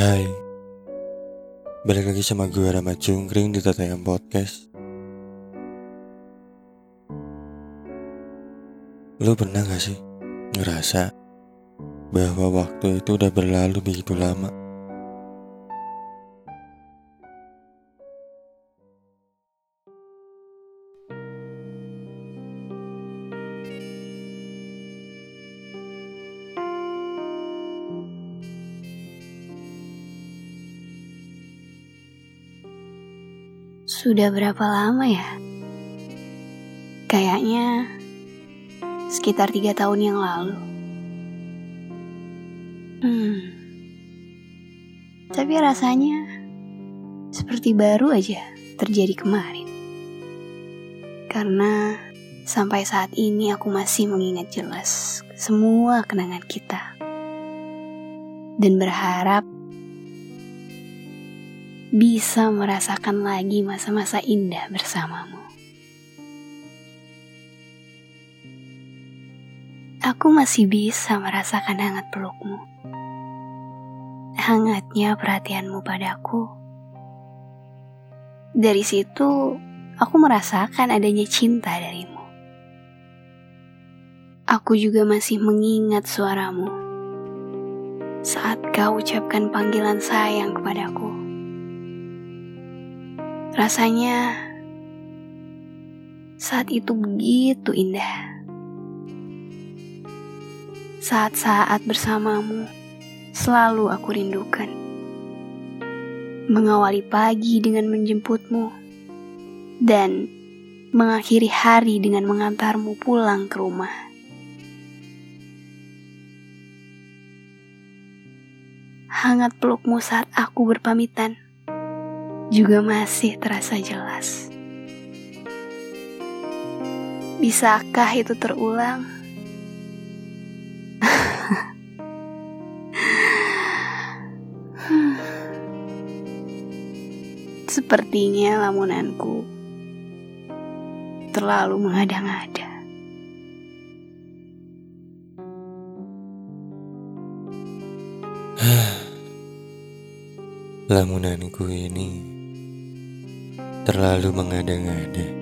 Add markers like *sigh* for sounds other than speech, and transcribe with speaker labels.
Speaker 1: Hai Balik lagi sama gue Rama Cungkring di Tatayam Podcast Lu pernah gak sih ngerasa bahwa waktu itu udah berlalu begitu lama?
Speaker 2: Sudah berapa lama ya? Kayaknya sekitar tiga tahun yang lalu. Hmm. Tapi rasanya seperti baru aja terjadi kemarin. Karena sampai saat ini aku masih mengingat jelas semua kenangan kita. Dan berharap bisa merasakan lagi masa-masa indah bersamamu. Aku masih bisa merasakan hangat pelukmu. Hangatnya perhatianmu padaku. Dari situ, aku merasakan adanya cinta darimu. Aku juga masih mengingat suaramu saat kau ucapkan panggilan sayang kepadaku. Rasanya saat itu begitu indah. Saat-saat bersamamu selalu aku rindukan. Mengawali pagi dengan menjemputmu dan mengakhiri hari dengan mengantarmu pulang ke rumah. Hangat pelukmu saat aku berpamitan juga masih terasa jelas. Bisakah itu terulang? *laughs* Sepertinya lamunanku terlalu mengada-ngada. *sighs*
Speaker 1: Lamunanku ini terlalu mengada-ngada.